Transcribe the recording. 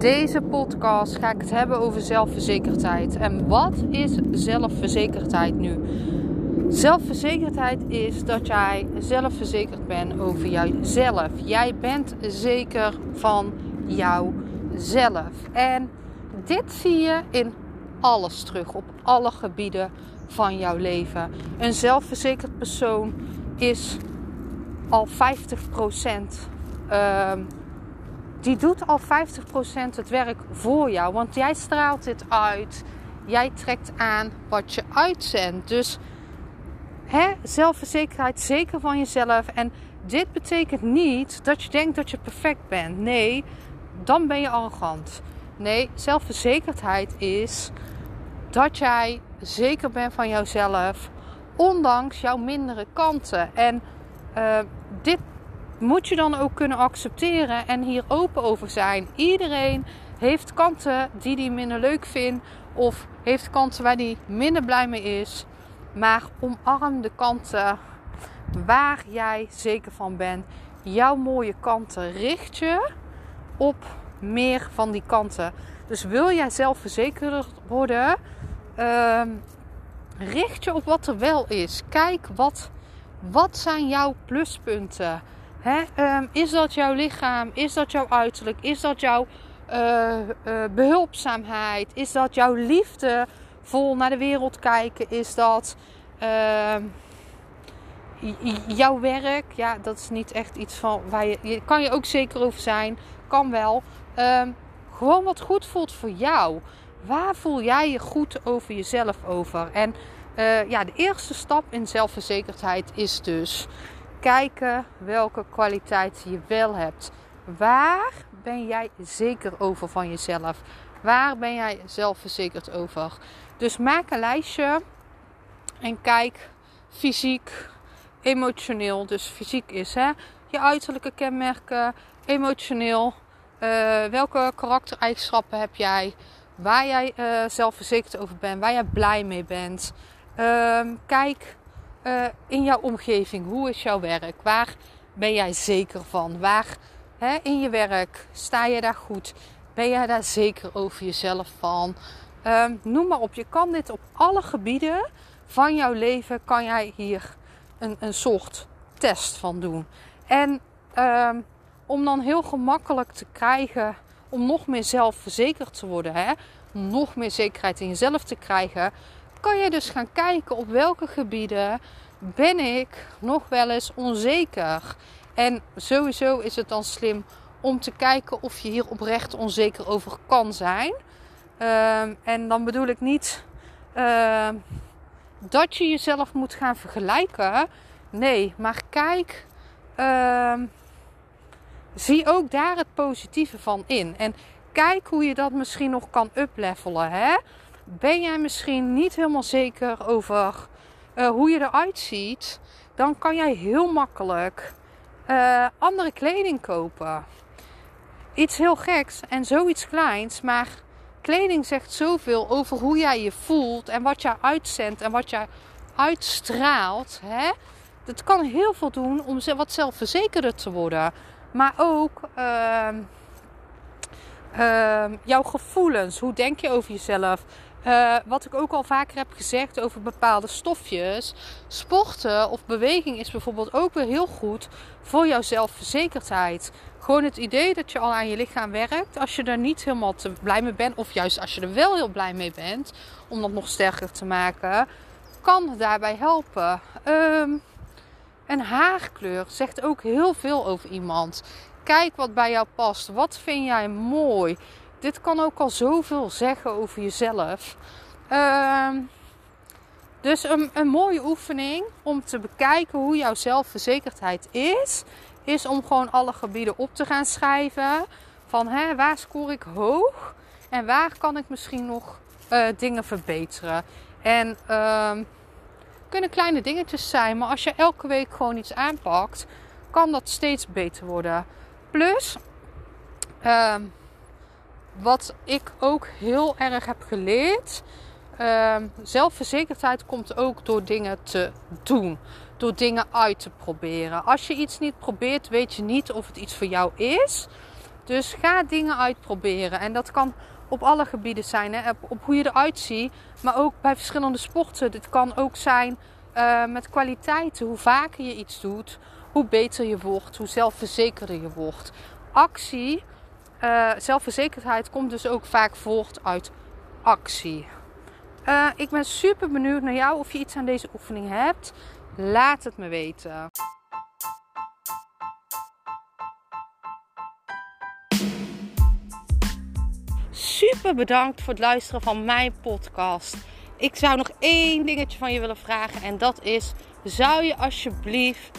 Deze podcast ga ik het hebben over zelfverzekerdheid. En wat is zelfverzekerdheid nu? Zelfverzekerdheid is dat jij zelfverzekerd bent over jouzelf. Jij bent zeker van jouzelf. En dit zie je in alles terug, op alle gebieden van jouw leven. Een zelfverzekerd persoon is al 50% uh, die doet al 50% het werk voor jou. Want jij straalt dit uit. Jij trekt aan wat je uitzendt. Dus hè, zelfverzekerdheid, zeker van jezelf. En dit betekent niet dat je denkt dat je perfect bent. Nee, dan ben je arrogant. Nee, zelfverzekerdheid is dat jij zeker bent van jouzelf. Ondanks jouw mindere kanten. En uh, dit moet je dan ook kunnen accepteren en hier open over zijn. Iedereen heeft kanten die hij minder leuk vindt of heeft kanten waar hij minder blij mee is. Maar omarm de kanten waar jij zeker van bent. Jouw mooie kanten richt je op meer van die kanten. Dus wil jij zelfverzekerd worden, uh, richt je op wat er wel is. Kijk wat, wat zijn jouw pluspunten um, is dat jouw lichaam? Is dat jouw uiterlijk? Is dat jouw uh, uh, behulpzaamheid? Is dat jouw liefde vol naar de wereld kijken? Is dat uh, jouw werk? Ja, dat is niet echt iets van waar je, kan je ook zeker over zijn. Kan wel. Um, gewoon wat goed voelt voor jou. Waar voel jij je goed over jezelf over? En uh, ja, de eerste stap in zelfverzekerdheid is dus kijken welke kwaliteiten je wel hebt. Waar ben jij zeker over van jezelf? Waar ben jij zelfverzekerd over? Dus maak een lijstje en kijk fysiek, emotioneel. Dus fysiek is hè, je uiterlijke kenmerken, emotioneel. Uh, welke karaktereigenschappen heb jij? Waar jij uh, zelfverzekerd over bent, waar jij blij mee bent. Uh, kijk uh, in jouw omgeving? Hoe is jouw werk? Waar ben jij zeker van? Waar hè, in je werk sta je daar goed? Ben jij daar zeker over jezelf van? Um, noem maar op. Je kan dit op alle gebieden van jouw leven kan jij hier een, een soort test van doen. En um, om dan heel gemakkelijk te krijgen, om nog meer zelfverzekerd te worden, hè? nog meer zekerheid in jezelf te krijgen, kan je dus gaan kijken op welke gebieden ben ik nog wel eens onzeker. En sowieso is het dan slim om te kijken of je hier oprecht onzeker over kan zijn. Uh, en dan bedoel ik niet uh, dat je jezelf moet gaan vergelijken. Nee, maar kijk, uh, zie ook daar het positieve van in. En kijk hoe je dat misschien nog kan uplevelen. Hè? Ben jij misschien niet helemaal zeker over uh, hoe je eruit ziet, dan kan jij heel makkelijk uh, andere kleding kopen. Iets heel geks en zoiets kleins, maar kleding zegt zoveel over hoe jij je voelt en wat jij uitzendt en wat jij uitstraalt. Hè? Dat kan heel veel doen om wat zelfverzekerder te worden. Maar ook uh, jouw gevoelens. Hoe denk je over jezelf? Uh, wat ik ook al vaker heb gezegd over bepaalde stofjes. Sporten of beweging is bijvoorbeeld ook weer heel goed voor jouw zelfverzekerdheid. Gewoon het idee dat je al aan je lichaam werkt. Als je er niet helemaal te blij mee bent, of juist als je er wel heel blij mee bent, om dat nog sterker te maken, kan daarbij helpen. Um, een haarkleur zegt ook heel veel over iemand. Kijk wat bij jou past. Wat vind jij mooi? Dit kan ook al zoveel zeggen over jezelf. Uh, dus een, een mooie oefening om te bekijken hoe jouw zelfverzekerdheid is, is om gewoon alle gebieden op te gaan schrijven. Van hè, waar scoor ik hoog en waar kan ik misschien nog uh, dingen verbeteren. En uh, kunnen kleine dingetjes zijn, maar als je elke week gewoon iets aanpakt, kan dat steeds beter worden. Plus, uh, wat ik ook heel erg heb geleerd. Uh, zelfverzekerdheid komt ook door dingen te doen. Door dingen uit te proberen. Als je iets niet probeert, weet je niet of het iets voor jou is. Dus ga dingen uitproberen. En dat kan op alle gebieden zijn. Hè? Op, hoe je eruit ziet. Maar ook bij verschillende sporten. Dit kan ook zijn uh, met kwaliteiten. Hoe vaker je iets doet, hoe beter je wordt. Hoe zelfverzekerder je wordt. Actie, uh, zelfverzekerdheid komt dus ook vaak voort uit actie. Uh, ik ben super benieuwd naar jou of je iets aan deze oefening hebt. Laat het me weten. Super bedankt voor het luisteren van mijn podcast. Ik zou nog één dingetje van je willen vragen en dat is: zou je alsjeblieft